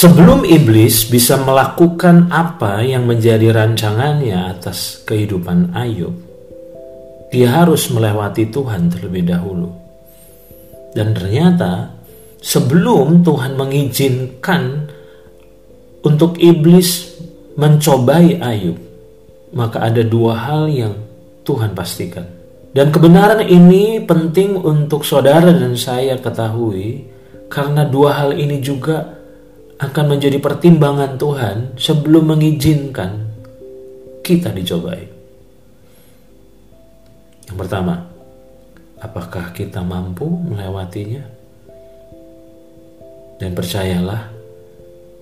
Sebelum iblis bisa melakukan apa yang menjadi rancangannya atas kehidupan Ayub, dia harus melewati Tuhan terlebih dahulu. Dan ternyata sebelum Tuhan mengizinkan untuk iblis mencobai Ayub, maka ada dua hal yang Tuhan pastikan. Dan kebenaran ini penting untuk saudara dan saya ketahui karena dua hal ini juga akan menjadi pertimbangan Tuhan sebelum mengizinkan kita dicobai. Yang pertama, apakah kita mampu melewatinya? Dan percayalah,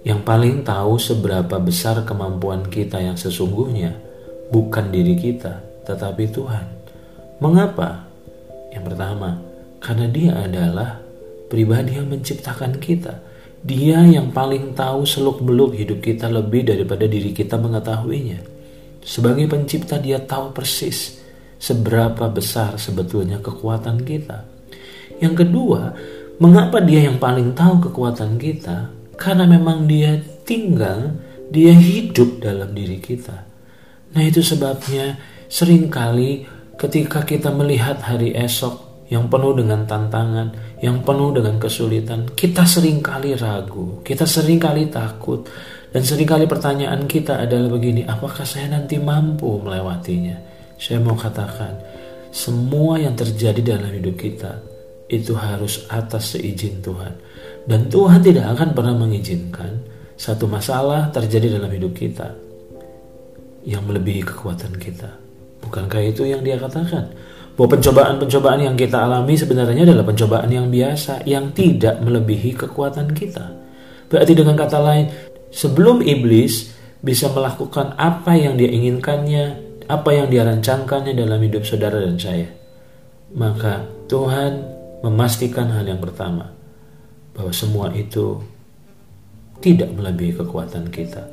yang paling tahu seberapa besar kemampuan kita yang sesungguhnya bukan diri kita, tetapi Tuhan. Mengapa? Yang pertama, karena Dia adalah pribadi yang menciptakan kita dia yang paling tahu seluk-beluk hidup kita lebih daripada diri kita mengetahuinya. Sebagai pencipta dia tahu persis seberapa besar sebetulnya kekuatan kita. Yang kedua, mengapa dia yang paling tahu kekuatan kita? Karena memang dia tinggal, dia hidup dalam diri kita. Nah itu sebabnya sering kali ketika kita melihat hari esok yang penuh dengan tantangan, yang penuh dengan kesulitan, kita sering kali ragu, kita sering kali takut, dan sering kali pertanyaan kita adalah begini, apakah saya nanti mampu melewatinya? Saya mau katakan, semua yang terjadi dalam hidup kita itu harus atas seizin Tuhan. Dan Tuhan tidak akan pernah mengizinkan satu masalah terjadi dalam hidup kita yang melebihi kekuatan kita. Bukankah itu yang dia katakan? bahwa pencobaan-pencobaan yang kita alami sebenarnya adalah pencobaan yang biasa yang tidak melebihi kekuatan kita. Berarti dengan kata lain, sebelum iblis bisa melakukan apa yang dia inginkannya, apa yang dia rancangkannya dalam hidup saudara dan saya, maka Tuhan memastikan hal yang pertama, bahwa semua itu tidak melebihi kekuatan kita.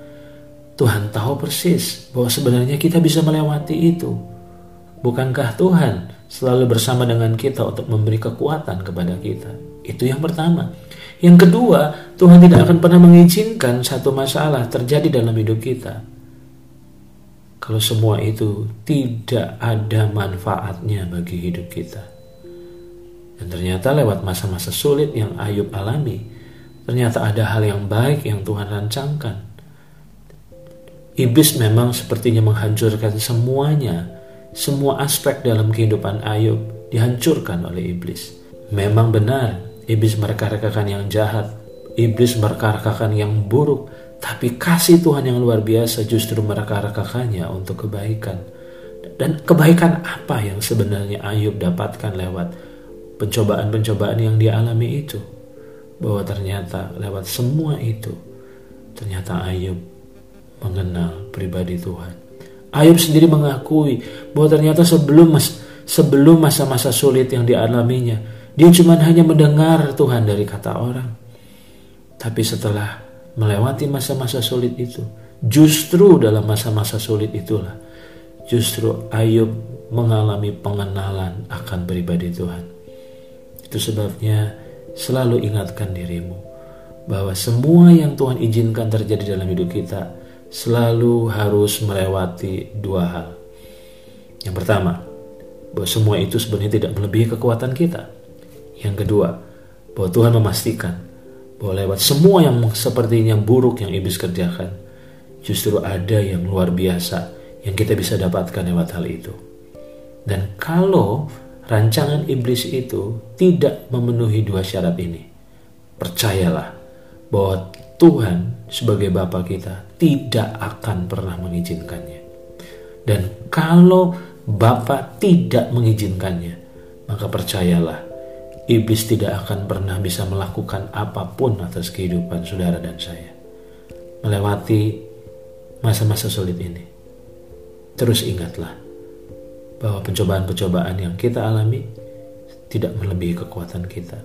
Tuhan tahu persis bahwa sebenarnya kita bisa melewati itu. Bukankah Tuhan selalu bersama dengan kita untuk memberi kekuatan kepada kita. Itu yang pertama. Yang kedua, Tuhan tidak akan pernah mengizinkan satu masalah terjadi dalam hidup kita. Kalau semua itu tidak ada manfaatnya bagi hidup kita. Dan ternyata lewat masa-masa sulit yang Ayub alami, ternyata ada hal yang baik yang Tuhan rancangkan. Iblis memang sepertinya menghancurkan semuanya semua aspek dalam kehidupan Ayub dihancurkan oleh iblis. Memang benar, iblis mereka-rekakan yang jahat, iblis mereka-rekakan yang buruk, tapi kasih Tuhan yang luar biasa justru mereka-rekakannya untuk kebaikan. Dan kebaikan apa yang sebenarnya Ayub dapatkan lewat pencobaan-pencobaan yang dia alami itu? Bahwa ternyata lewat semua itu, ternyata Ayub mengenal pribadi Tuhan. Ayub sendiri mengakui bahwa ternyata sebelum mas, sebelum masa-masa sulit yang dialaminya, dia cuma hanya mendengar Tuhan dari kata orang. Tapi setelah melewati masa-masa sulit itu, justru dalam masa-masa sulit itulah, justru Ayub mengalami pengenalan akan pribadi Tuhan. Itu sebabnya selalu ingatkan dirimu bahwa semua yang Tuhan izinkan terjadi dalam hidup kita selalu harus melewati dua hal. Yang pertama, bahwa semua itu sebenarnya tidak melebihi kekuatan kita. Yang kedua, bahwa Tuhan memastikan bahwa lewat semua yang sepertinya buruk yang iblis kerjakan, justru ada yang luar biasa yang kita bisa dapatkan lewat hal itu. Dan kalau rancangan iblis itu tidak memenuhi dua syarat ini, percayalah bahwa Tuhan sebagai Bapa kita tidak akan pernah mengizinkannya. Dan kalau Bapa tidak mengizinkannya, maka percayalah, iblis tidak akan pernah bisa melakukan apa pun atas kehidupan saudara dan saya. Melewati masa-masa sulit ini. Terus ingatlah bahwa pencobaan-pencobaan yang kita alami tidak melebihi kekuatan kita.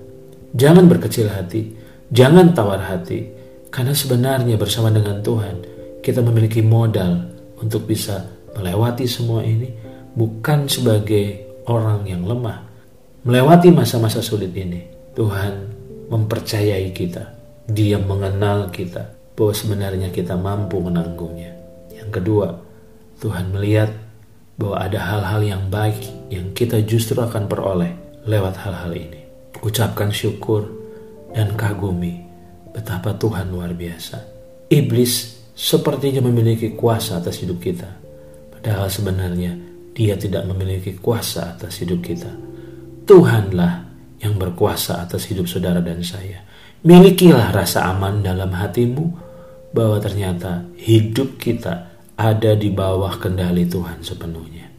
Jangan berkecil hati, jangan tawar hati, karena sebenarnya bersama dengan Tuhan, kita memiliki modal untuk bisa melewati semua ini bukan sebagai orang yang lemah, melewati masa-masa sulit ini, Tuhan mempercayai kita. Dia mengenal kita bahwa sebenarnya kita mampu menanggungnya. Yang kedua, Tuhan melihat bahwa ada hal-hal yang baik yang kita justru akan peroleh lewat hal-hal ini. Ucapkan syukur dan kagumi betapa Tuhan luar biasa. Iblis sepertinya memiliki kuasa atas hidup kita. Padahal sebenarnya dia tidak memiliki kuasa atas hidup kita. Tuhanlah yang berkuasa atas hidup saudara dan saya. Milikilah rasa aman dalam hatimu bahwa ternyata hidup kita ada di bawah kendali Tuhan sepenuhnya.